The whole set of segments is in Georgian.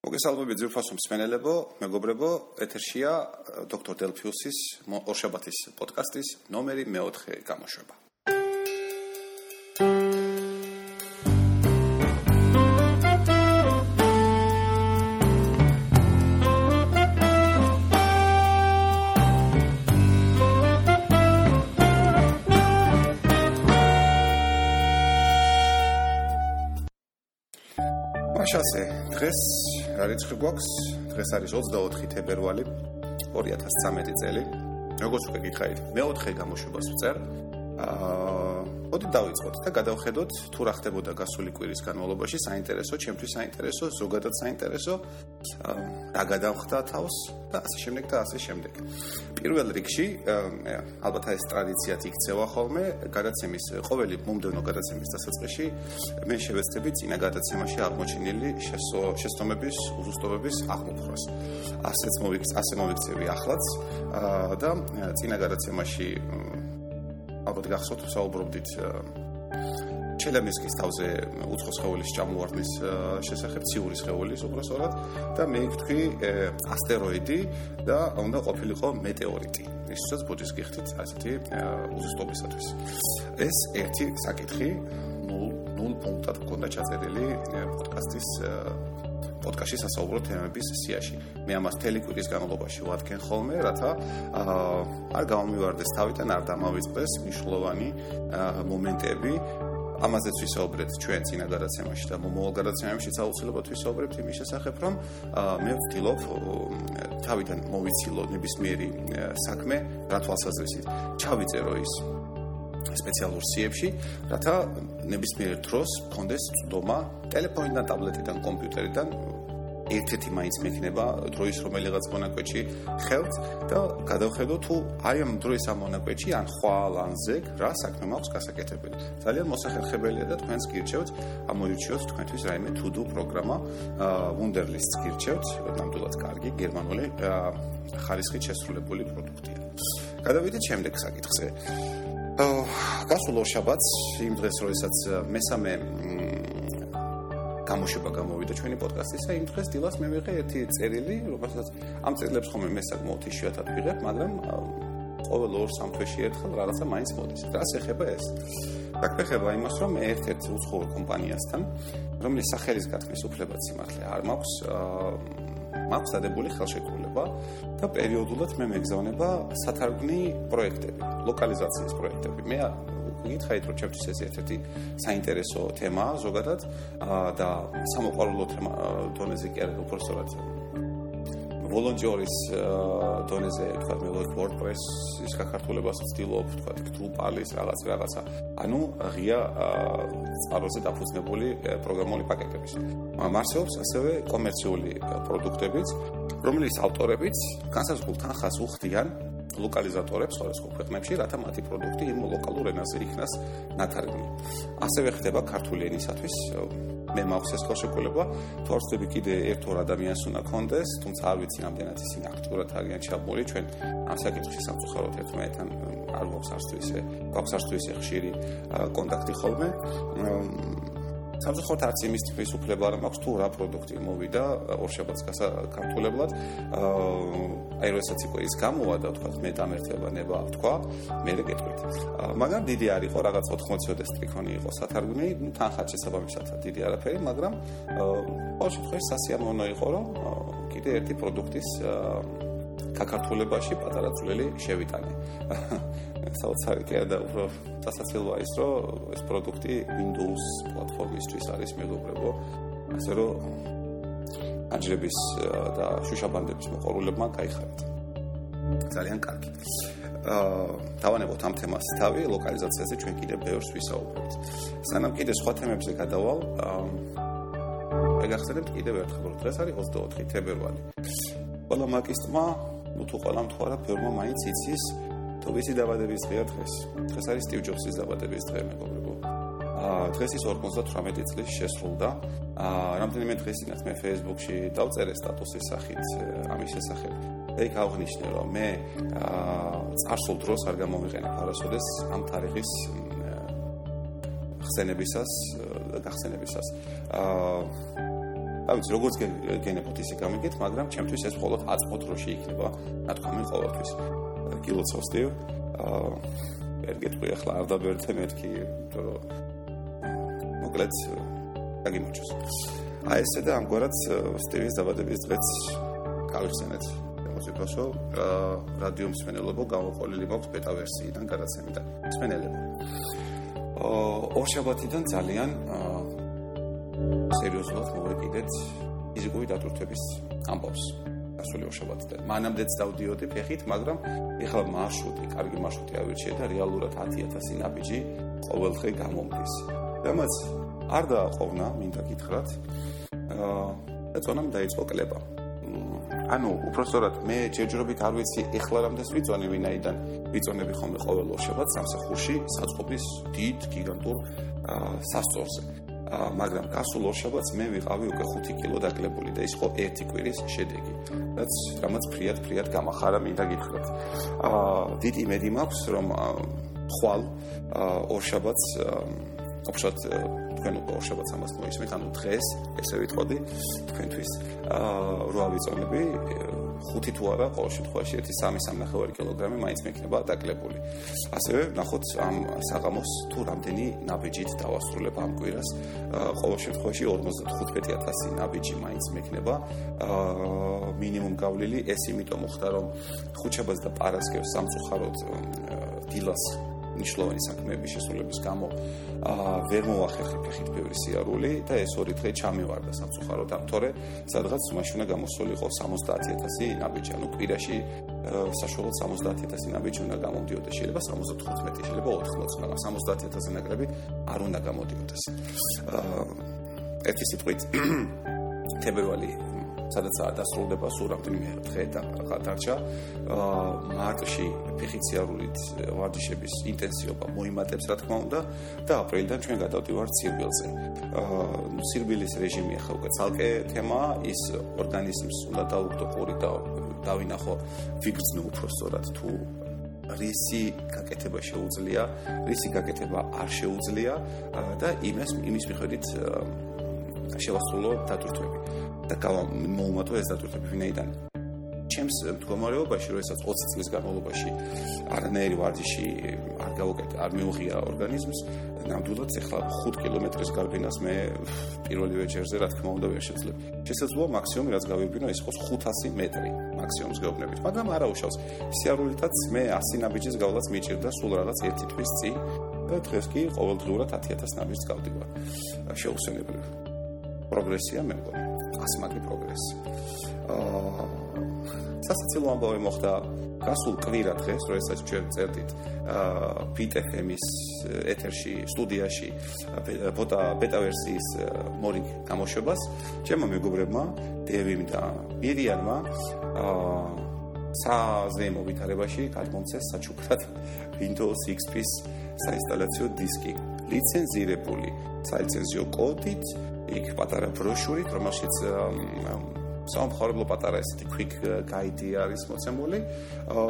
მოგესალმებით ძირფასო მსმენელებო, მეგობრებო, ეთერშია დოქტორ დელფიუსის ორშაბათის პოდკასტის ნომერი მე-4 გამოშვება. მაშასე დღეს რიცხვი გვაქვს? დღეს არის 24 თებერვალი 2013 წელი. როგორც უკვე გითხარით, მე-4 გამოშვებას ვწერ. მოდი დავიწყოთ და გადავხედოთ თუ რა ხდებოდა გასული კვირის განმავლობაში საინტერესო, ჩემთვის საინტერესო, ზოგადად საინტერესო, რა გადავხდა თავს და ასე შემდეგ და ასე შემდეგ. პირველ რიგში, ალბათ ეს ტრადიციად იქცევა ხოლმე, გადაცემის ყოველი მომდევნო გადაცემის დასაწყისში მე შევეცდები წინა გადაცემაში აღმოჩენილი შეცდომების უზუსტობების აღმოფხვრას. ასეც მოვიქცე, ასე მოვიქცევი ახლაც და წინა გადაცემაში ალბათ გახსოვთ საუბრობდით ჩელემესკის თავზე უცხო სხეულის ჭამოვარდნის შესახებ ციური სხეულის უბრალოდ და მე ვთქვი ასტეროიდი და უნდა ყოფილიყო მეტეორიტი. ისაც ბუდის გიხდით ასეთი უზუსტობისათვის ეს ერთი საკითხი 0 0 პუნქტად გქონდა ჩაწერილი პოდკასტის პოდკასტში სასაუბრო თემების სიაში. მე ამას თელეკვიკის განმავლობაში ვადგენ ხოლმე, რათა არ გამომივარდეს თავიდან, არ დამავიწყდეს მნიშვნელოვანი მომენტები. ამაზეც ვისაუბრეთ ჩვენ წინა გადაცემაში და მომავალ გადაცემებში საუბრობთ ვისაუბრებთ იმის შესახებ, რომ მე ვთილობ თავიდან მოვიცილო ნებისმიერი საქმე რა თვალსაზრისით. ჩავიწერო ის სპეციალურ სიებში, რათა ნებისმიერ დროს მქონდეს წვდომა ტელეფონიდან, ტაბლეტიდან, კომპიუტერიდან ერთ-ერთი მაინც მექნება დროის რომელიღაც მონაკვეთში ხელთ და გადავხედო თუ აი ამ დროის ამ მონაკვეთში ან ხვალ ან ზეგ რა საქმე მაქვს გასაკეთებელი. ძალიან მოსახერხებელია და თქვენს გირჩევთ ამოირჩიოთ თქვენთვის რაიმე to do პროგრამა Wunderlist გირჩევთ, ნამდვილად კარგი გერმანული ხარისხით შესრულებული პროდუქტია. გადავიდეთ შემდეგ საკითხზე. გასულ ორშაბათს იმ დღეს როდესაც მესამე გამოშვება გამოვიდა ჩვენი პოდკასტისა იმ დღეს დილას მე ვიღე ერთი წერილი რომელსაც ამ წერილებს ხომ მე საკმაოდ იშვიათად ვიღებ მაგრამ ყოველ ორ სამ თვეში ერთხელ რაღაცა მაინც მოდის. რას ეხება ეს? დაგეხება იმას რომ მე ერთ-ერთ უცხოურ კომპანიასთან რომლის სახელის გათქმის უფლებაც სიმართლე არ მაქვს მაქვს დადებული ხელშეკრულება და პერიოდულად მე მეგზავნება სათარგმნი პროექტები ლოკალიზაციის პროექტები მე გითხარით რომ ჩემთვის ეს ერთ-ერთი საინტერესო თემაა ზოგადად და სამოყვარულო თემა დონეზე კი არა უბრალოდ ვოლონტიორის დონეზე თქვა მე WordPress-ის გაქართულებას ვცდილობ, თქვა Drupal-ის რაღაც რაღაცა. ანუ ღია წყაროზე დაფუძნებული პროგრამული პაკეტების. მარსელს ასევე კომერციული პროდუქტებიც, რომლის ავტორებიც განსაზღვრულ თანხას უხდიან ლოკალიზატორებს სხვადასხვა ქვეყნებში, რათა მათი პროდუქტი იმ ლოკალურ ენაზე იქნას ნათარგმნი. ასევე ხდება ქართული ენისათვის მე მაქვს ეს ხელშეკრულება, თორსები კიდე ერთ-ორ ადამიანს უნდა კონდეს, თუმცა არ ვიცი რამდენად ისინი აქტიურად არიან ჩაბმული ჩვენ ამ საკითხში სამწუხაროდ ერთმანეთთან არ გვაქვს არც თუ ისე გვაქვს არც თუ ისე ხშირი კონტაქტი ხოლმე. სამწუხაროდ არც იმის ტიპის უფლება არ მაქვს თუ რა პროდუქტი მოვიდა ორშაბათს გასაკართულებლად აი როდესაც იყო ის გამოვა და თქვა მე დამერთება ნება თქვა მე რეკეთვით მაგრამ დიდი არ იყო რაღაც 80-ოდე სტრიქონი იყო სათარგმნი თანხა შესაბამისად დიდი არაფერი მაგრამ ყოველ შემთხვევაში სასიამოვნო იყო რომ კიდე ერთი პროდუქტის ქაქართულებაში პატარა წვლილი შევიტანე. საოცარია და უფრო დასაცილოა ის, რომ ეს პროდუქტი Windows პლატფორმისთვის არის მეგობრებო. ასე რომ აჯრების და შუშაბანდების მოყორულებმა გაიხარეთ. ძალიან კარგი. აა დავანებოთ ამ თემას თავი ლოკალიზაციაზე ჩვენ კიდე ბევრს ვისაუბრებთ. სანამ კიდე სხვა თემებზე გადავალ, აა ეგ ახსენებთ კიდევ ერთხელ, რომ დღეს არის 24 თებერვალი. ყველა მაკისტმა ну თუ ყველა მთვარა ფერმა მაინც იცის თუ ვიცი დაბადების დღეა დღეს? დღეს არის სტივ ჯობსის დაბადების დღე მეგობრებო აა დღეს ის 58 წლის შესრულდა. აა რამდენიმე დღეს წინათ მე Facebook-ში დავწერე სტატუსის სახით ამის შესახებ. იქ აღნიშნე რომ მე აა წარსულ დროს არ გამომიყენებ არასოდეს ამ თარიღის ხსენებისას და გახსენებისას აა რა ვიცი, როგორც გენებოთ ისე გამიგეთ, მაგრამ ჩემთვის ეს მხოლოდ აწმოთ რო შეიქნება, ნათქვამი ყოველთვის. კილოცავსდი. აა ერგეთყვი ახლა არ დაბერდე მეთქი, იმიტომ რომ მოკლედ დაგიმოჩოს. აი ესე და ამგვარად სტივის დაბადების დღეც გავიხსენეთ. მუსიკოსო, რადიო მსმენელებო გამოყოლილი მაქვს ბეტა ვერსიიდან გადაცემიდან. მსმენელებო. აა ორშაბათიდან ძალიან სერიოზულად მოვე კიდეც ფიზიკური დატვირთვების ამბავს. ასული ოშაბათიდან. მანამდეც დავდიოდი ფეხით, მაგრამ ეხლა მარშრუტი, კარგი მარშრუტი არ ვირჩიე და რეალურად 10000 ნაბიჯი ყოველდღე გამომდის. რამაც არ დააყოვნა, მინდა გითხრათ. აა და წონამ დაიწყო კლება. ანუ უпростоრად მე ჯერჯერობით არ ვიცი ეხლა რამდენს ვიწონე ვინაიდან ვიწონები ხოლმე ყოველ ორშაბათს სამსახურში საწყობის დიდ გიგანტურ სასწორზე. მაგრამ გასულ ორშაბათს მე ვიყავი უკვე 5 კილო დაკლებული და ის იყო ერთი კვირის შედეგი, რაც რამაც ფრიად ფრიად გამახარა მინდა გითხრათ. აა დიდი იმედი მაქვს რომ ხვალ ორშაბათს ოფშად თქვენ უკვე ორშაბათს ამას მოისმენთ, ანუ დღეს, ესე ვიტყოდი, თქვენთვის აა როა ვიწონები 5 თუ არა, ყოველ შემთხვევაში 1.3-3.5 კილოგრამი მაინც მექნება დაკლებული. ასევე ნახოთ ამ საღამოს თუ რამდენი ნაბიჯით დავასრულებ ამ კვირას. ყოველ შემთხვევაში 45000 ნაბიჯი მაინც მექნება. მინიმუმ გავლილი ეს იმიტომ მოხდა, რომ ხუჩაბას და პარასკევს სამწუხაროდ დილას მნიშვნელოვანი საქმეების შესრულების გამო აა ვერ მოახერხე ფეხით ბევრი სიარული და ეს ორი დღე ჩამივარდა სამწუხაროდ ამ თორე სადღაც მაშინა გამოსულიყო 70000 ნაბიჯი ანუ კვირაში. საშუალოდ 70000 ნაბიჯი უნდა გამოდიოდეს შეიძლება 75 შეიძლება 80 მაგრამ 70000 ნაკრები არ უნდა გამოდიოდეს. აა ერთი სიტყვით თებერვალი სადაცაა დასრულდება სულ რამდენიმე დღე და დარჩა მარტში ფიხიციარულით ვარჯიშების ინტენსივობა მოიმატებს რა თქმა უნდა და აპრილიდან ჩვენ გადავდივართ სირბილზე. სირბილის რეჟიმი ახლა უკვე ცალკე თემაა, ის ორგანიზმს უნდა დაუგდო ყური და დავინახო ვიგრძნო უფრო სწორად თუ რისი გაკეთება შეუძლია, რისი გაკეთება არ შეუძლია და იმის იმის მიხედვით შევასრულო დატვირთვები. და გამომატო ეს დატვირთები ვინაიდან ჩემს მდგომარეობაში, როდესაც 20 წლის განმავლობაში არანაირი ვარჯიში არ გავუკეთე, არ მიუღია ორგანიზმს, ნამდვილად ეხლა 5 კილომეტრის გარბინას მე პირველივე ჯერზე რა თქმა უნდა ვერ შეძლებ. შესაძლოა მაქსიმუმი რაც გავიბინო ის იყოს 500 მეტრი მაქსიმუმს გეუბნებით, მაგრამ არა უშავს. სიარულითაც მე 100 ნაბიჯის გავლაც მიჭირდა სულ რაღაც ერთი თვის წინ და დღეს კი ყოველდღურად 10000 ნაბიჯს გავდივარ. შეუსვენებლივ. პროგრესია მე მგონი. ასმაკი პროგრესი. აა სასაცილო ამბავი მოხდა გასულ კვირა დღეს, როდესაც ჩვენ წერდით აა VTF-ის ეთერში, სტუდიაში ბეტა ბეტა ვერსიის მორიგ გამოშვებას, ჩემო მეგობრებმა, დევიმ და მირიანმა აა საზეიმო ვითარებაში გადმომცეს საჩუქრად Windows XP-ის საინსტალაციო დისკი, ლიცენზირებული საიცენზიო კოდით იქ პატარა ბროშურით, რომელშიც სამხარებლო პატარა ესეთი quick guide არის მოცემული. აა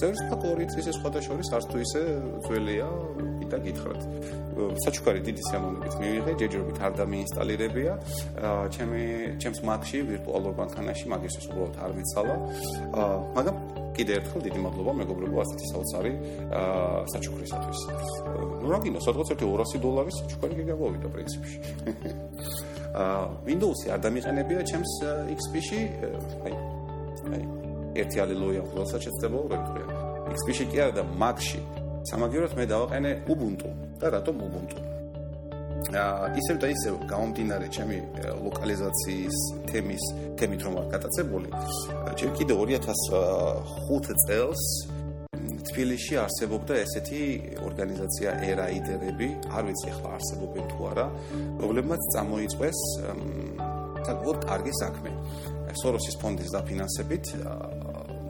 service pack-ით ისე სხვათა შორის არც თუ ისე ძველია, კიდე გითხრათ. საჩუქარი დიდი სიამოვნებით მივიღე, ჯერჯერობით არ დამეინსტალირებია. აა ჩემი ჩემს Mac-ში ვირტუალურ ბანკანაში მაგის ეს უბრალოდ არ მიცალა. აა მაგრამ კიდე ერთხელ დიდი მადლობა მეგობრებო ასეთი საოცარი აა საჩუქრისათვის. ნუ რა გინდა, სადღაც ერთი 200 დოლარის საჩუქარი გიგავიდა პრინციპში. აა Windows-ი არ დამიყენებია ჩემს XP-ში, აი აი ერთი ალელოია უბრალოდ შეცდება ვერტყვია. XP-ში კი არა და Mac-ში. სამაგიეროდ მე დავაყენე Ubuntu და რატომ Ubuntu? აა ისევ და ისევ გამომდინარე ჩემი ლოკალიზაციის თემის თემით რომ არ გატაცებული. ჩემ კიდე 2005 წელს თბილისში არსებობდა ესეთი ორგანიზაცია ერაიდერები, არ ვიცი ახლა არსებობენ თუ არა, პრობლემაც წამოიწეს საკუთარ კარგი საქმე. სოროსის ფონდის დაფინანსებით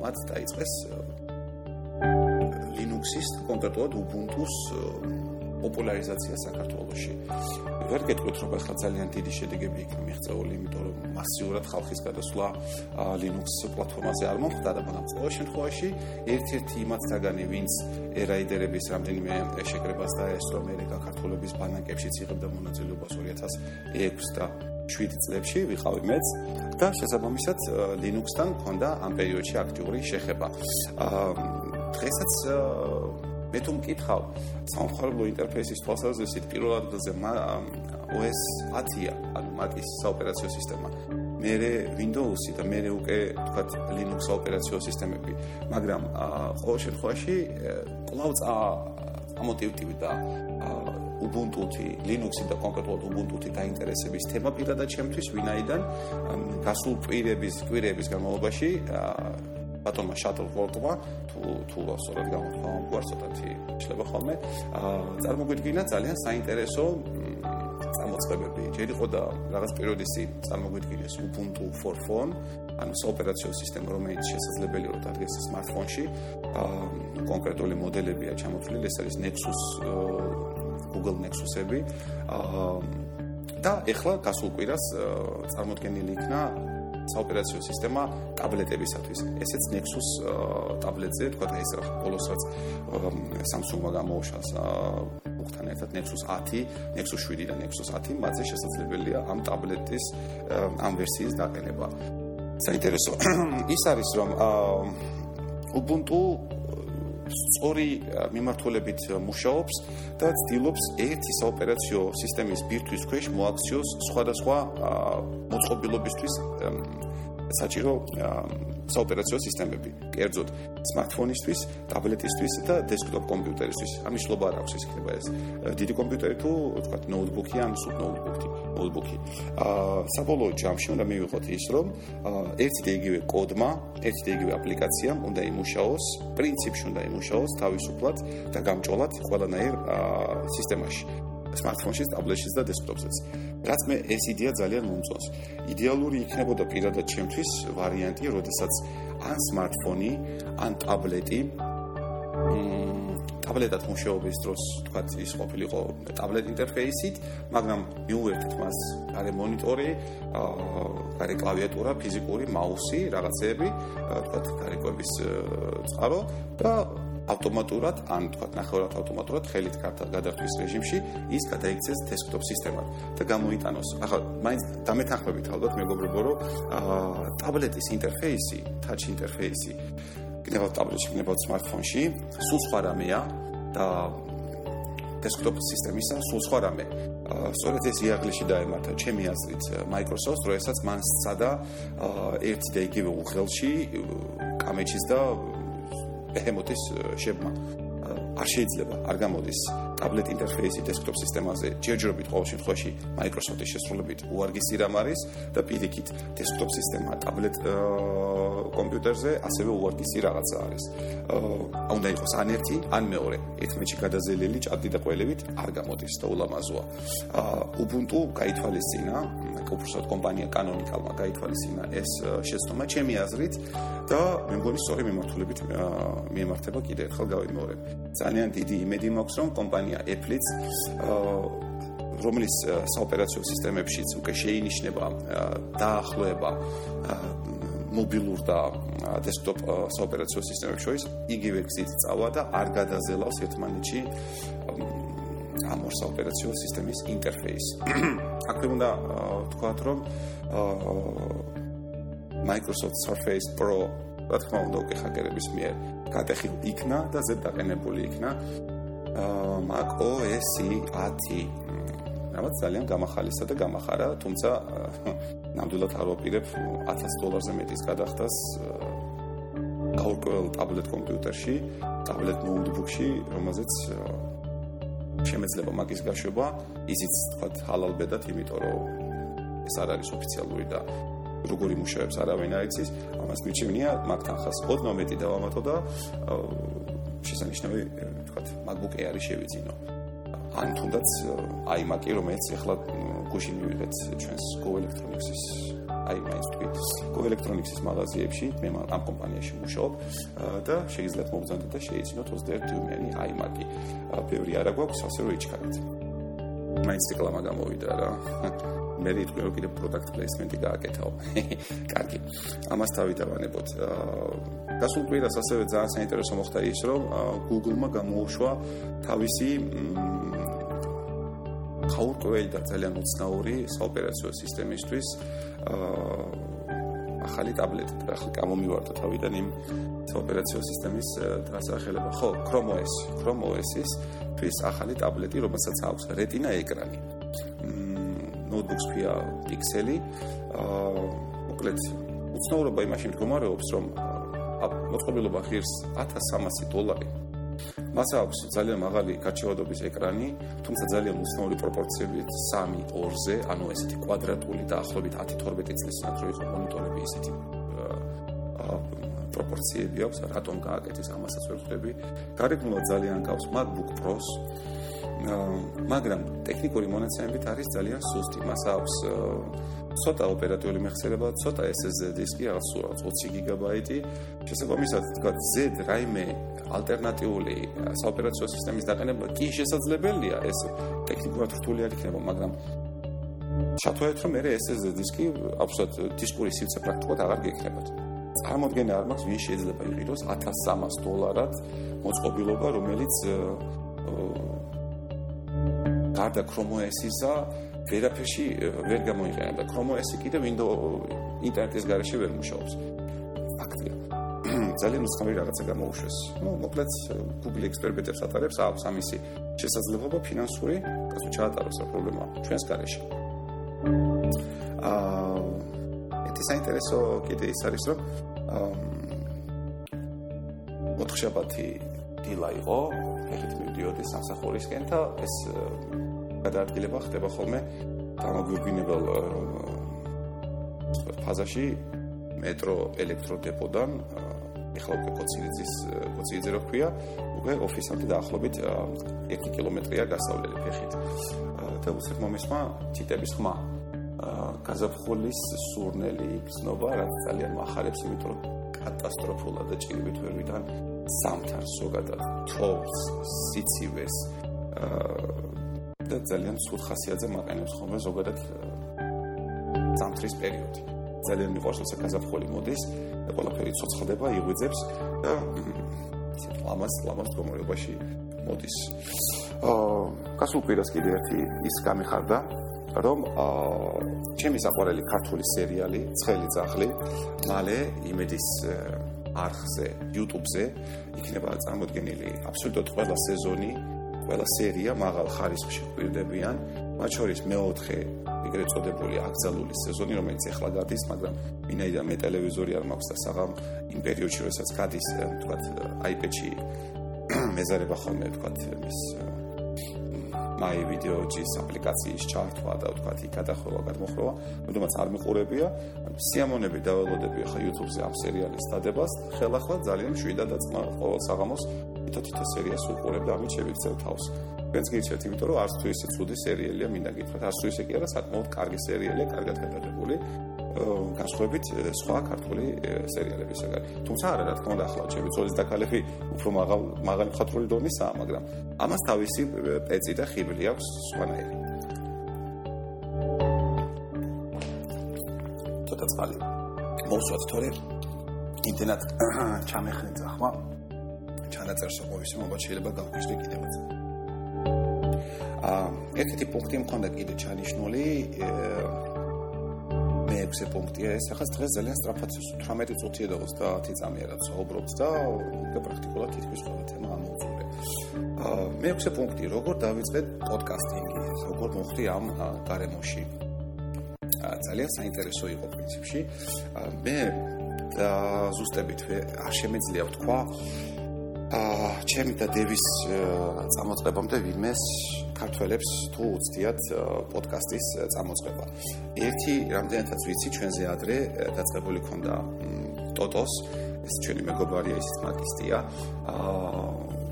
მათ დაიწყეს Linux-ის კონკრეტულად Ubuntu-ს პოპულარიზაცია საქართველოში. ვერ გეტყვით რომ ახლა ძალიან დიდი შედეგები იქნება მიღწეული, იმიტომ რომ მასიურად ხალხის გადასვლა Linux პლატფორმაზე არ მომხდა და მაგრამ ყოველ შემთხვევაში ერთ-ერთი იმათაგანი, ვინც ერაიდერების რამდენიმე შეკრებას დაესწრო მე საქართველოს ბანკებშიც იღებდა მონაწილეობას 2006 და 7 წლებში ვიყავი მეც და შესაბამისად Linux-თან მქონდა ამ პერიოდში აქტიური შეხება. აა დღესაც მე თუ მკითხავ სამხარებლო ინტერფეისის თვალსაზრისით პირველ ადგილზე OS 10-ია, ანუ Mac-ის საოპერაციო სისტემა. მერე Windows-ი და მერე უკვე თქვათ Linux ოპერაციო სისტემები, მაგრამ ყოველ შემთხვევაში კვლავ ამოტივტივი და Ubuntu-თი, Linux-ი და კონკრეტულად Ubuntu-თი დაინტერესების თემა პირადად ჩემთვის, ვინაიდან გასულ კვირების კვირების განმავლობაში ბატონმა Shuttleford-მა თუ თუ სწორად გამოთქვა ამ გვარს ცოტათი შეიძლება ხოლმე, აა წარმოგვიდგინა ძალიან საინტერესო წამოწყებები. ჯერ იყო და რაღაც პერიოდისი წარმოგვიდგინეს Ubuntu for Phone, ანუ საოპერაციო სისტემა, რომელიც შესაძლებელი რომ დადგეს smartphone-ში. აა კონკრეტული მოდელებია ჩამოთვლილი, ეს არის Nexus Google Nexus-ები. აა და ეხლა გასულ კვირას წარმოქმნილი იქნა საოპერაციო სისტემა ტაბლეტებისათვის. ესეც Nexus ტაბლეტზე, თქვა და ეს რა ბოლოსაც Samsung-მა გამოუშვა უკთან ერთად Nexus 10, Nexus 7 და Nexus 10, მათზე შესაძლებელია ამ ტაბლეტის ამ ვერსიის დაყენება. საინტერესო ის არის რომ Ubuntu სწორი მიმართულებით მუშაობს და ცდილობს ერთი საოპერაციო სისტემის ბირთვის ქვეშ მოაქციოს სხვადასხვა მოწყობილობისთვის საჭირო საოპერაციო სისტემები, კერძოდ smartphone-ისთვის, tablet-ისთვის და desktop კომპიუტერისთვის. ამის შლობა არ აქვს, ეს იქნება ეს. დიდი კომპიუტერი თუ თქვა notebook-ი ან სულ notebook-ი. აა საბოლოო ჯამში უნდა მივიღოთ ის, რომ ერთი და იგივე კოდმა, ერთი და იგივე აპლიკაციამ უნდა იმუშაოს, პრინციპში უნდა იმუშაოს თავისუფლად და გამჭოლად ყველანაირ სისტემაში. smartphone-ში, tablet-ში და desktop-ზე. რაც მე ეს იდეა ძალიან მომწონს. იდეალური იქნებოდა პირადად ჩემთვის ვარიანტი, როდესაც ან smartphone-ი, ან tablet-ი ტაბლეტად მუშაობის დროს თქვა ის ყოფილიყო ტაბლეტ ინტერფეისით, მაგრამ მიუერთეთ მას არე მონიტორი, აა არე კლავიატურა, ფიზიკური მაუსი, რაღაცეები, თქვა გარეკების წყარო და ავტომატურად, ან თქვა ნახევრად ავტომატურად ხელით გადართვის რეჟიმში ის გადაიქცეს desktop სისტემად და გამოიტანოს. ახლა მაინც დამეთანხმებით ალბათ მეგობრებო, რომ აა ტაბლეტის ინტერფეისი, touch ინტერფეისი გნებავ ტაბლეტში, გნებავ smartphone-ში, სულ სხვა რამეა და desktop სისტემისა სულ სხვა რამე. სწორედ ეს იაღლიში დაემართა ჩემი აზრით Microsoft, როდესაც მან სცადა აა ერთი და იგივე უხელში კამეჩის და behemoth-ის შებმა არ შეიძლება არ გამოდის ტაბლეტ ინტერფეისი desktop სისტემაზე ჯერჯერობით ყოველ შემთხვევაში Microsoft-ის შესრულებით უარგისი რამ არის და პირიქით desktop სისტემა ტაბლეტ კომპიუტერზე ასევე უარგისი რაღაცა არის. აა უნდა იყოს ან ერთი, ან მეორე. ერთმეჩი გადაზელელი ჭადი და ყველებით არ გამოდის და ულამაზოა. აა Ubuntu გაითვალისწინა, უბრალოდ კომპანია Canonical-მა გაითვალისწინა ეს შეცდომა ჩემი აზრით და მე მგონი სწორი მიმართულებით მიემართება კიდე ერთხელ გავიმეორებ. ძალიან დიდი იმედი მაქვს რომ კომპანია Apple-იც აა რომლის საოპერაციო სისტემებშიც უკვე შეინიშნება დაახლოება მობილურ და დესკტოპ საოპერაციო სისტემებს შორის იგივე გზით წავა და არ გადაზელავს ერთმანეთში ამ ორ საოპერაციო სისტემის ინტერფეისი. აქვე უნდა ვთქვათ, რომ Microsoft Surface Pro რა თქმა უნდა უკვე ჰაკერების მიერ გატეხილ იქნა და ზედ დაყენებული იქნა Mac OS 10 რაღაც ძალიან გამახალისა და გამახარა, თუმცა ნამდვილად არ ვაპირებ 1000 დოლარზე მეტის გადახდას გაურკვეველ ტაბლეტ კომპიუტერში, ტაბლეტ ნოუთბუქში, რომელზეც შემეძლება მაგის გაშვება, ისიც თქვა halal ბედად, იმიტომ რომ ეს არ არის ოფიციალური და როგორი მუშაობს არავინ არ იცის, ამას მიჩვენია მაგთან ხას ოდნავ მეტი დავამატო და შესანიშნავი თქვა MacBook Air-ი შევიძინო. ან თუნდაც iMac-ი, რომელიც ახლა გუშინ მივიღეთ ჩვენს Go Electronics-ის აი მაინც თქვი Go Electronics-ის მაღაზიებში, მე ამ კომპანიაში მუშაობ და შეიძლება მოგზავნოთ და შეიძინოთ 21 დიუმიანი iMac-ი. ბევრი არა გვაქვს, ასე რომ იჩქარეთ. მაინც რეკლამა გამოვიდა რა. მე რომ კიდე product placement-ი გააკეთაო. კარგი. ამას თავი დავანებოთ. გასულ კვირას ასევე ძალიან საინტერესო მოხდა ის, რომ Google-მა გამოუშვა თავისი ხაურკველი და ძალიან უცნაური საოპერაციო სისტემისთვის ახალი ტაბლეტი ახლა გამომივარდა თავიდან იმ საოპერაციო სისტემის დასახელება. ხო, Chrome OS, Chrome OS-ის თვის ახალი ტაბლეტი, რომელსაც აქვს Retina ეკრანი. ნოუთბუქს ქვია Pixel-ი. აა მოკლედ უცნაურობა იმაში მდგომარეობს, რომ მოწყობილობა ღირს 1300 დოლარი. მას აქვს ძალიან მაღალი გარჩევადობის ეკრანი, თუმცა ძალიან უცნაური პროპორციებით 3:2-ზე, ანუ ესეთი კვადრატული დაახლოებით 10-12 წლის ნაკრო იყო მონიტორები ისეთი პროპორციები აქვს, რატომ გააკეთეს ამასაც ვერ ხვდები. გარეგნულად ძალიან გავს MacBook Pro-ს. მაგრამ ტექნიკური მონაცემებით არის ძალიან სუსტი. მას აქვს ცოტა ოპერატიული მეხსიერება, ცოტა SSD დისკი, რაღაც 20 გიგაბაიტი. შესაბამისად, თქვა Z რაიმე ალტერნატიული საოპერაციო სისტემის დაყენება კი შესაძლებელია, ეს ტექნიკურად რთული არ იქნება, მაგრამ შეთქვათ რომ მე SSD დისკი აბსოლუტ დისკური სივრცე პრაქტიკულად აღარ გექნებათ. წარმოადგენა არ მაქვს ვინ შეიძლება იყიდოს 1300 დოლარად მოწყობილობა, რომელიც გარდა Chrome OS-ისა ვერაფერში ვერ გამოიყენება. Chrome OS-ი კიდე Windows ინტერნეტის გარეშე ვერ მუშაობს. ფაქტია. ძალიან უცხოური რაღაცა გამოუშვეს. ну, მოკლედ Google ექსპერიმენტებს ატარებს, აქვს ამისი შესაძლებლობა ფინანსური, ასე ჩაატაროს რა პრობლემა ჩვენს გარეშე. აა ეს საინტერესო კიდე ის არის, რომ აა მოთხშაბათი დილა იყო, ეხეთ მივდიოდი სამსახურისკენ და ეს გადაადგილება ხდება ხოლმე გამოგვიგვინებელ ფაზაში მეტრო ელექტროდებოდან ეხლა უკვე კოციძის კოციძე რო ქვია უკვე ოფისამდე დაახლოებით 1 კილომეტრია გასავლელი ფეხით. და უსეთ მომისმა თიტების ხმა. გაზაფხულის სურნელი იქნობა რაც ძალიან מחარებს იმიტომ რომ კატასტროფულად და ჭირვით ვერ ვიდან ზამთარს ზოგადად თოვს სიცივეს და ძალიან სულ ხასიათზე მაყენებს ხოლმე ზოგადად ზამთრის პერიოდი. ძალიან მიყვარს როცა გაზაფხული მოდის და ყველაფერი ცოცხლდება, იღვიძებს და ისეთ ლამას ლამას კომორებაში მოდის. აა გასულ კვირას კიდე ერთი ის გამიხარდა რომ აა ჩემი საყვარელი ქართული სერიალი ცხელი ძაღლი მალე იმედის არხზე YouTube-ზე იქნება წარმოდგენილი აბსოლუტურად ყველა სეზონი ყველა სერია მაღალ ხარისხში ყვირდებიან, მათ შორის მეოთხე ეგრეთ წოდებული აკრძალული სეზონი, რომელიც ახლა გადის, მაგრამ ვინაიდან მე ტელევიზორი არ მაქვს და საღამ იმ პერიოდში, როდესაც გადის, თქვათ, iPad-ში მეზარება ხოლმე, თქვათ, ის my video-ის აპლიკაციის ჩართვა და თქვათ, იქ გადახროვა, გადმოხროვა, თუმცა არ მიყურებია, სიამონები დაველოდები ახლა YouTube-ზე ამ სერიალის დადებას, ხელახლა ძალიან შვიდა და ძმა ყოველ საღამოს თითო-თითო სერიას უყურებ და ამით შევიქცევ თავს. ვენც გიჩვენეთ, იმიტომ რომ არც თუ ისე ცუდი სერიალია, მინდა გითხრათ, არც თუ ისე კი არა, საკმაოდ კარგი სერიალია, კარგად გადაღებული. განსხვავებით სხვა ქართული სერიალებისგან. თუმცა არა, რა თქმა უნდა, ახლა ჩემი ძოლის დაკალები უფრო მაღალ მაღალი მხატვრული დონისაა, მაგრამ ამას თავისი პეცი და ხიბლი აქვს სხვანაირი. ცოტა წყალი. მოსვათ თორე ინტერნეტ ჩამეხნეცა ხმა. ჩანაწერს ყოფილი მოგა შეიძლება გავხსნი კიდევაც. აა ერთი პუნქტი მქონდა კიდე ჩანიშნული მე ექვსე პუნქტია ეს ახლა დღეს ძალიან სწრაფად 18 წუთია და 30 წამია რაც ვაუბრობთ და უკვე პრაქტიკულად თითქმის ყველა თემა ამოვწურე. აა მე ექვსე პუნქტი როგორ დავიწყე პოდკასტინგი, როგორ მოხდი ამ გარემოში. ძალიან საინტერესო იყო პრინციპში. მე და ზუსტებით არ შემეძლია ვთქვა აა ჩემი და დევის წამოწყებამდე ვინმეს ქართველებს თუ უცდიათ პოდკასტის წამოწყება. ერთი რამდენადაც ვიცი ჩვენზე ადრე დაწყებული ქონდა ტოტოს ეს ჩვენი მეგობარია ის მაგისტია აა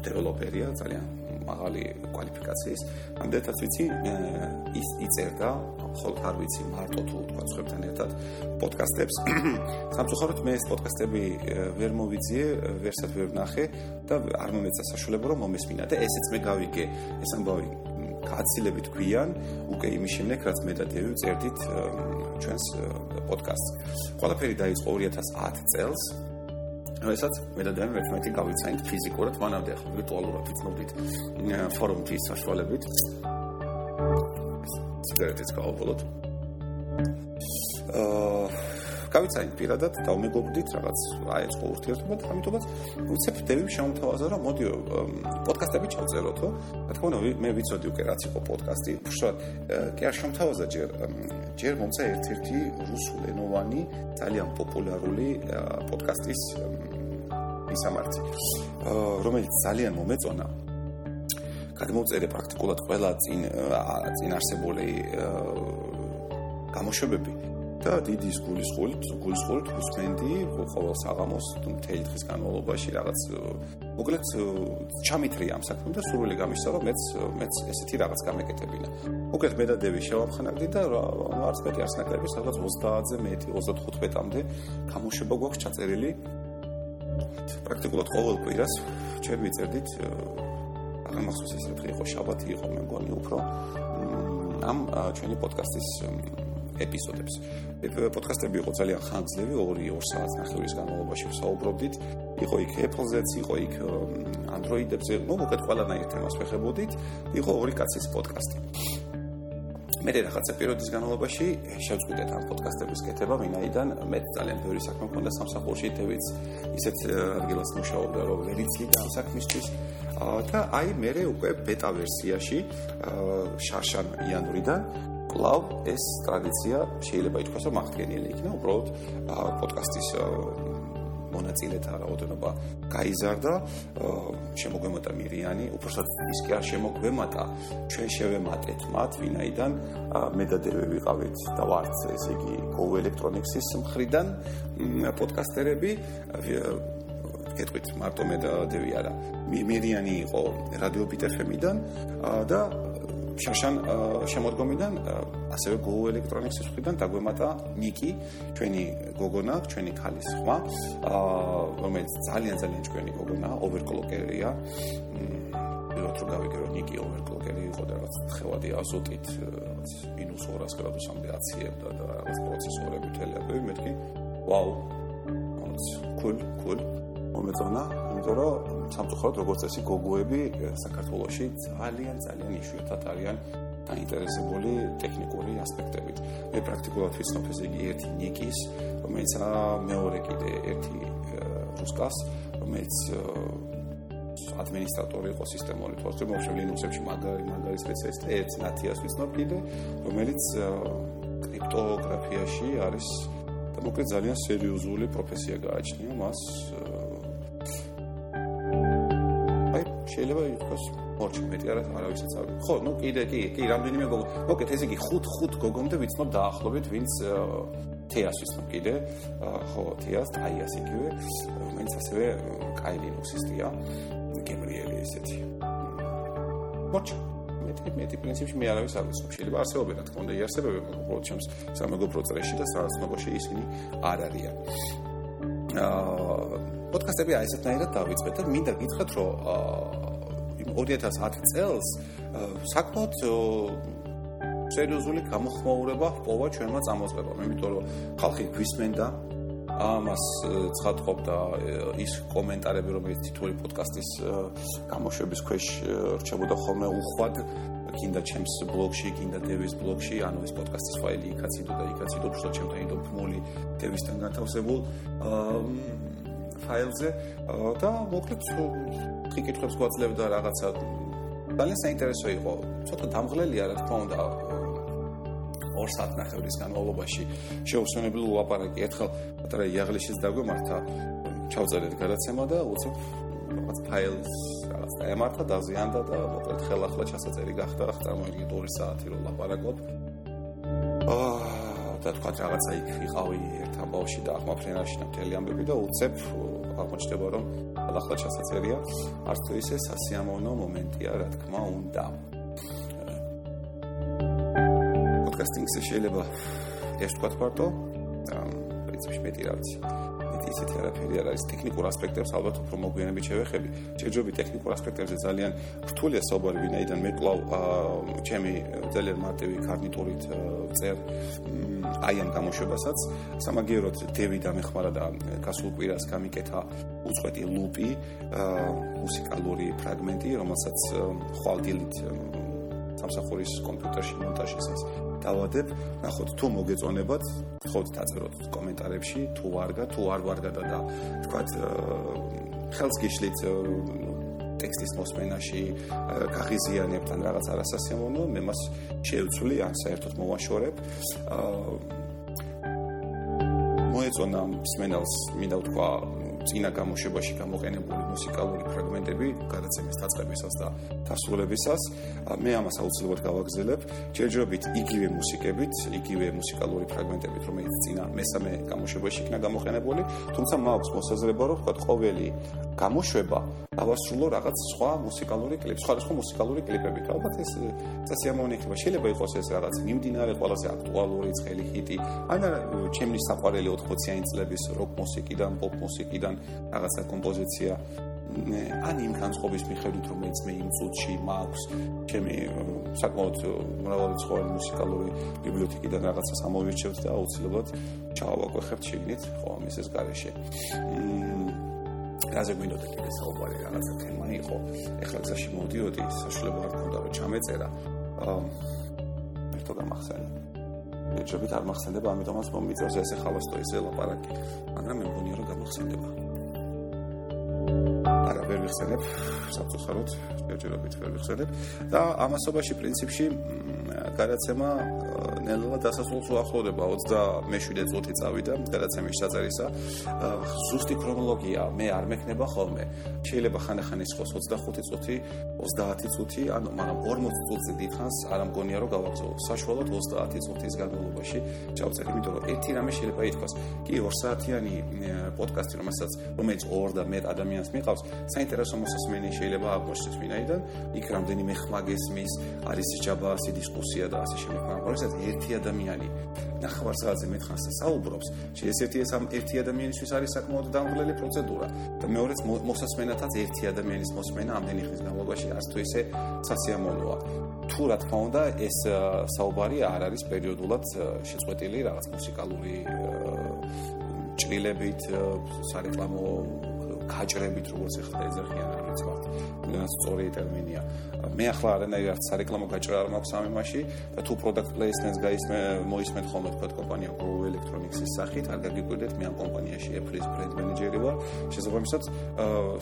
დეველოპერია ძალიან მაღალი კვალიფიკაციის. ამდენადაც ვიცი ის იწერდა ხოლმე არ ვიცი მარტო თუ თქვა სხვებთან ერთად პოდკასტებს. სამწუხაროდ მე ეს პოდკასტები ვერ მოვიძიე, ვერსად ვერ ვნახე და არ მომეცა საშუალება რომ მომესმინა და ესეც მე გავიგე ეს ამბავი კაცილებით გვიან უკვე იმის შემდეგ რაც მე და დევი წერდით ჩვენს პოდკასტს. ყველაფერი დაიწყო 2010 წელს რასაც მე და დემ ერთმანეთი გავიცანით ფიზიკურად მანამდე ახლა ვირტუალურად ვცნობდით ფორუმთის საშუალებით სიგარეტიც გავაბოლოთ აა გავიცანი პირადად და მეგობრდით რაღაც აეწყო ურთიერთობა და ამიტომაც უცებ დევი შემოთავაზა რომ მოდი პოდკასტები ჩავწეროთო. რა თქმა უნდა მე ვიცოდი უკვე რაც იყო პოდკასტი. უშუალოდ კი არ შემოთავაზა ჯერ ჯერ მომცა ერთ-ერთი რუსულენოვანი ძალიან პოპულარული პოდკასტის ისამართი. რომელიც ძალიან მომეწონა გადმოწერე პრაქტიკულად ყველა წინ წინ არსებული გამოშვებები და დიდი გულისხმით, გულისხმით გუსმენდი ყოველ საღამოს მთელი დღის განმავლობაში რაღაც მოკლედ ჩამითრი ამ საქმე და სრული გამიშსა რომ მეც მეც ესეთი რაღაც გამეკეთებინა. მოკლედ მე და დევი შევამხნაგდი და არც მეტი არც ნაკლები სადღაც 30-ზე მეტი 35-მდე გამოშვება გვაქვს ჩაწერილი. პრაქტიკულად ყოველ კვირას ჩვენ ვიწერდით აღარ მახსოვს ეს რა იყო შაბათი იყო მე მგონი უფრო ამ ჩვენი პოდკასტის ეპიზოდებს. პოდკასტები იყო ძალიან ხანგრძლივი, 2-2 საათის ნახევრის განმავლობაში ვსაუბრობდით. იყო იქ Apple-ზეც, იყო იქ Android-ებზე, ну, მოკლედ ყველანაირ თემას ვეხებოდით. იყო ორი კაცის პოდკასტი. მე რაღაცა პერიოდის განმავლობაში შევწყვიტეთ ამ პოდკასტების კეთება, ვინაიდან მე ძალიან ბევრი საქმე მქონდა სამსახურში, თევიც ისეთ ადგილას მუშაობდა, რომ ვერ იცლიდა ამ საქმისთვის. და აი მე უკვე ბეტა ვერსიაში შარშან იანვრიდან კლავ ეს ტრადიცია შეიძლება ითქვას რომ აღდგენილი იქნა უბრალოდ პოდკასტის მონაწილეთა რაოდენობა გაიზარდა შემოგვემატა მირიანი უბრალოდ ის კი არ შემოგვემატა. ჩვენ შევემატეთ მათ ვინაიდან მე და დევი ვიყავით და ვართ ესე იგი Go Electronics-ის მხრიდან პოდკასტერები. კეთვით მარტო მე და დევი არა. მირიანი იყო რადიო პიტერფემიდან და შაშან შემოდგომიდან ასევე Go Electronics-ის მხრიდან დაგვემატა ნიკი, ჩვენი გოგონა, ჩვენი ქალის ხმა, რომელიც ძალიან ძალიან ჩვენი გოგონა, overclocker-ია. პირველად რომ გავიგე რომ ნიკი overclocker-ი იყო და რაღაც ხევადი აზოტით რაღაც -200 გრადუსამდე აციებდა და რაღაც პროცესორები თელები, მეთქი ვაუ. cool, cool. მომეწონა, იმიტომ რომ სამწუხაროდ როგორც წესი გოგოები საქართველოში ძალიან ძალიან იშვიათად არიან დაინტერესებული ტექნიკური ასპექტებით. მე პრაქტიკულად ვიცნობ ესე იგი ერთი ნიკის, რომელიც მეორე კიდე ერთი რუსკას, რომელიც ადმინისტრატორი იყო სისტემური თვალსაჩინო მოხშე Linux-ებში მაგარი მაგარი სპეციალისტი, ერთი ნათიას ვიცნობ კიდე, რომელიც კრიპტოგრაფიაში არის და მოკლედ ძალიან სერიოზული პროფესია გააჩნია მას შეიძლება ითქვას მორჩი მეტი არა არავისაც არ ხო ნუ კიდე კი კი რამდენიმე გოგო მოკეთ ესე იგი 5-5 გოგომდე ვიცნობ დაახლოებით ვინც თეას ვიცნობ კიდე. ხო თეას თაიას იგივე. ვინც ასევე კაილინუსისტია გემრიელი ესეთი. მორჩი. მეტი მეტი პრინციპში მე არავის არ ვიცნობ. შეიძლება არსებობენ რა თქმა უნდა იარსებებენ უბრალოდ ჩემს სამეგობრო წრეში და სარწმუნოში ისინი არ არიან. აა პოდკასტები აი ესეთნაირად დავიწყეთ და მინდა გითხრათ რომ 2010 წელს საკმაოდ სერიოზული გამოხმაურება ჰპოვა ჩვენმა წამოწყებამ იმიტომ რომ ხალხი გვისმენდა ამას ცხადყოფდა ის კომენტარები რომელიც თითოეული პოდკასტის გამოშვების ქვეშ რჩებოდა ხოლმე უხვად. კიდე ჩემს ბლოგში, კიდე დევის ბლოგში, ანუ ეს პოდკასტის ფაილი იქაც იდო და იქაც იდო, უბრალოდ ჩემთან იდო ფმული დევისთან განთავსებულ. აა ფაილზე და მოკლედ ხიკითხებს გვაძლევდა რაღაცა ძალიან საინტერესო იყო. ცოტა დამღლელია რა თქმა უნდა ორ საათნახევრის განმავლობაში შეუსვენებელი ლაპარაკი ერთხელ პატარა იაღლიშის დაგვემართა ჩავწერეთ გადაცემა და უცებ რაღაც ფაილს რაღაც დაემართა დაზიანდა და მოკლედ ხელახლა ჩასაწერი გახდა. წარმოიდგინე 2 საათი რომ ლაპარაკობ და თქვა რაღაცა იქ ვიყავი ერთ ამბავში და აღმაფრენაში და მთელი ამბები და უცებ აღმოჩნდება რომ ახლა ჩასაწერია. არც თუ ისე სასიამოვნო მომენტია რა თქმა უნდა. პოდკასტინგზე შეიძლება ეს თქვა თქვა პრინციპში მეტი რა ვიცი ისეთი არაფერი არ არის ტექნიკურ ასპექტებს ალბათ უფრო მოგვიანებით შევეხები. შეიძლება ტექნიკურ ასპექტებზე ძალიან რთულია საუბარი, ვინაიდან მე კლავ ჩემი ძალიან მარტივი კარნიტურით წერ აი ამ გამოშვებასაც სამაგიეროდ დევი დამეხმარა და გასულ კვირას გამიკეთა უწყვეტი ლუპი მუსიკალური ფრაგმენტი, რომელსაც ხვალდილით სამსახურის კომპიუტერში მონტაჟისას დავადებ, ნახოთ თუ მოგეწონებათ, ხოთ დაწეროთ კომენტარებში, თუ ვარგა, თუ არ ვარგა და თქვათ ხელს გიშლით ტექსტის მოსმენაში გაღიზიანებთ ან რაღაც არასასიამოვნო, მე მას შევცვლი, ან საერთოდ მოვაშორებ. მოეწონა მსმენელს, მინდა ვთქვა, წინა გამოშვებაში გამოყენებული მუსიკალური ფრაგმენტები, გადაცემის დაწყებისას და დასრულებისას, მე ამას აუცილებლად გავაგზავნებ, ჯერჯერობით იგივე მუსიკებით, იგივე მუსიკალური ფრაგმენტებით, რომელიც წინა მესამე გამოშვებაში იქნა გამოყენებული, თუმცა მაქვს მოსაზრება, რომ ვთქვათ, ყოველი გამოშვება დავასრულო რაღაც სხვა მუსიკალური კლიპი, სხვა სხვა მუსიკალური კლიპებით. ალბათ ეს წესიამოვნი იქნება. შეიძლება იყოს ეს რაღაც მიმდინარე ყველაზე აქტუალური ცხელი ჰიტი, ან ჩემი საყვარელი 80-იანი წლების როკ მუსიკიდან, პოპ მუსიკიდან რაღაცა კომპოზიცია. ან იმ განწყობის მიხედვით, რომელიც მე იმ წუთში მაქვს, ჩემი საკმაოდ მრავალი ცხოველი მუსიკალური ბიბლიოთეკიდან რაღაცას ამოვირჩევთ და აუცილებლად ჩავაკვეხებთ შეგნით ხო ამის ეს გარეშე. მ რაზე გვინდოდა კიდე საუბარი რაღაცა თემა იყო. ეხლა გზაში მოდიოდი საშუალება არ მქონდა რომ ჩამეწერა. ერთო გამახსენე ეჭვით არ მახსენდება ამიტომაც მომიწევს ესე ხალოსტო ისე ლაპარაკი. მაგრამ მე მგონია რომ გამახსენდება. არა ვერ ვიხსენებ. საფუძვლად ჯერჯერობით ვერ ვიხსენებ. და ამასობაში პრინციპში გადაცემა ნელა დასასრულს უახლოვდება 27 წუთი წავიდა გადაცემის ჩაწერისა. ზუსტი ქრონოლოგია მე არ მექნება ხოლმე. შეიძლება ხანახან იყოს 25 წუთი 30 წუთი ანუ მაგრამ 40 წუთი დიდხანს არ ამგონია რომ გავაგზავნო. საშუალოდ 30 წუთის განმავლობაში ჩავწერ იმიტომ რომ ერთი რამე შეიძლება ითქვას. კი 2 საათიანი პოდკასტი რომელსაც რომელიც 2 და მეტ ადამიანს მიყავს საინტერესო მოსასმენი შეიძლება აღმოჩნდეს ვინაიდან. იქ რამდენიმე ხმა გესმის არის ჯაბასი დისკუსია და ასე შემდეგ. მაგრამ როდესაც ერთი ადამიანი. ნახევარ საათზე მეტხანს საუბრობს, შეიძლება ეს ამ ერთი ადამიანისთვის არის საკმაოდ დამღლელი პროცედურა. და მეორეც მოსასმენათაც ერთი ადამიანის მოსმენა ამდენი ხნის განმავლობაში არც თუ ისე სასიამოვნოა. თუ რა თქმა უნდა ეს საუბარი არ არის პერიოდულად შეწყვეტილი რაღაც მუსიკალური ჭრილებით, სარეკლამო გაჭრებით როგორც ახლა ეძახიან არის ვარ. ეს სწორი ტერმინია. მე ახლა არანაირად სარეკლამო გაჭრა არ მაქვს ამ იმაში და თუ product placements გაისმე მოისმენთ ხოლმე თქვა კომპანია Go Electronics-ის სახით, არ გაგიკვირდეთ მე ამ კომპანიაში Apple-ის brand manager-ი ვარ. შესაბამისად,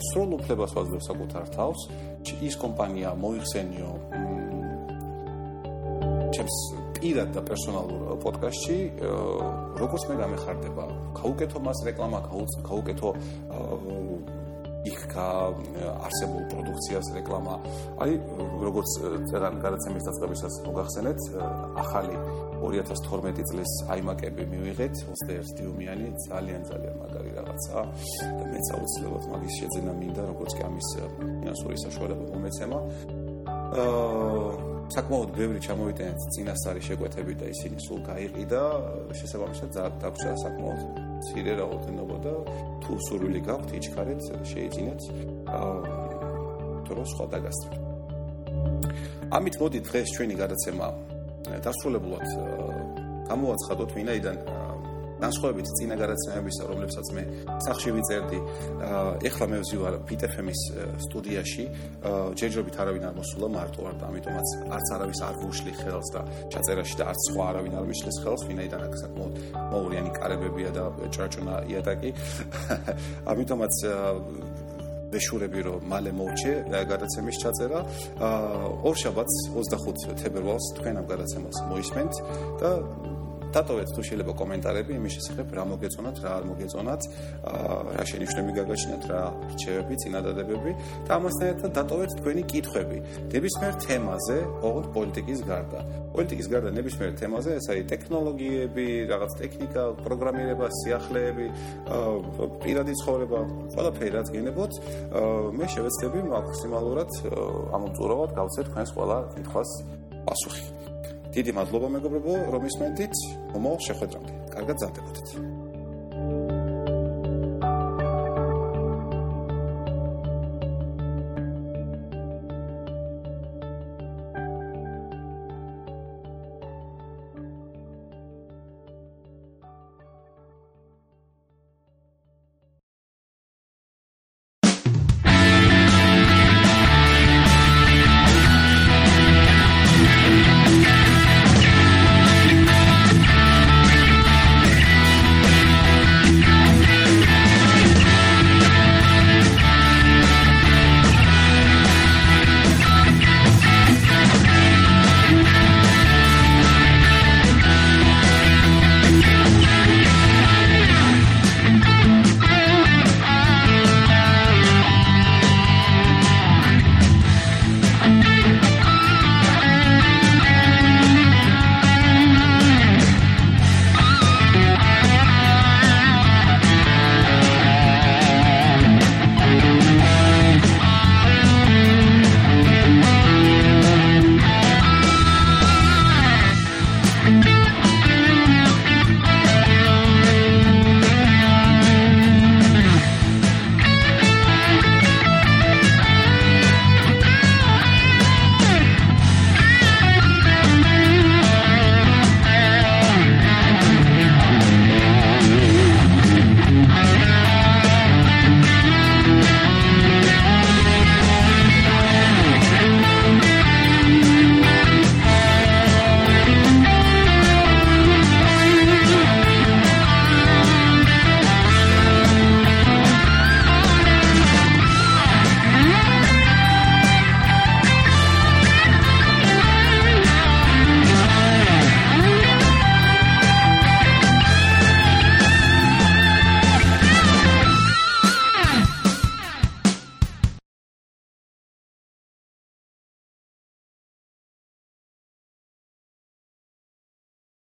სრულ უფლებას ვაძლევ საკუთარ თავს. ის კომპანია მოიხსენიო ჩემს პირად და პერსონალურ პოდკასტში როგორც მე გამეხარდება გაუკეთო მას რეკლამა გაუკეთო იქ არსებულ პროდუქციას რეკლამა. აი როგორც წერან გადაცემის დაწყებისას მოგახსენეთ ახალი 2012 წლის აიმაკები მივიღეთ 21 დიუმიანი ძალიან ძალიან მაგარი რაღაცა და მეც აუცილებლად მაგის შეძენა მინდა როგორც კი ამის ფინანსური საშუალება მომეცემა. აა საკმაოდ ბევრი ჩამოვიტანეთ წინასწარი შეკვეთები და ისინი სულ გაიყიდა შესაბამისად დაგვრჩა საკმაოდ ცირე რაოდენობა და თუ სურვილი გაქვთ იჩქარეთ შეიძინეთ. დროს სხვა დაგასწრეთ ამით მოდი დღეს ჩვენი გადაცემა დასრულებულად გამოვაცხადოთ ვინაიდან განსხვავებით წინა გადაცემებისა, რომლებსაც მე სახში ვიწერდი, ეხლა მე ვზივარ PTFM-ის სტუდიაში, ჯერჯერობით არავინ არ მოსულა მარტო არ და ამიტომაც არც არავის არ ვუშლი ხელს და ჩაწერაში და არც სხვა არავინ არ მიშლის ხელს, ვინაიდან აქ საკმაოდ მოურიანი კარებებია და ჭრაჭუნა იატაკი. ამიტომაც ვეშურები რომ მალე მოვჭე გადაცემის ჩაწერა. ორ შაბათს 25 თებერვალს თქვენ ამ გადაცემას მოისმენთ და დატოვეთ თუ შეიძლება კომენტარები იმის შესახებ რა მოგეწონათ, რა არ მოგეწონათ, რა შენიშვნები გაგაჩნიათ, რა რჩევები, წინადადებები და ამასთან ერთად დატოვეთ თქვენი კითხვები ნებისმიერ თემაზე, ოღონდ პოლიტიკის გარდა. პოლიტიკის გარდა ნებისმიერ თემაზე, ეს არის ტექნოლოგიები, რაღაც ტექნიკა, პროგრამირება, სიახლეები, პირადი ცხოვრება, ყველაფერი რაც გენებოთ, მე შევეცდები მაქსიმალურად ამომწურავად გავცეთ თქვენს ყველა კითხვას პასუხი. დიდი მადლობა მეგობრებო, რომ ისმენთ მომავალ შეხვედრამდე. კარგად ზარდებოდეთ.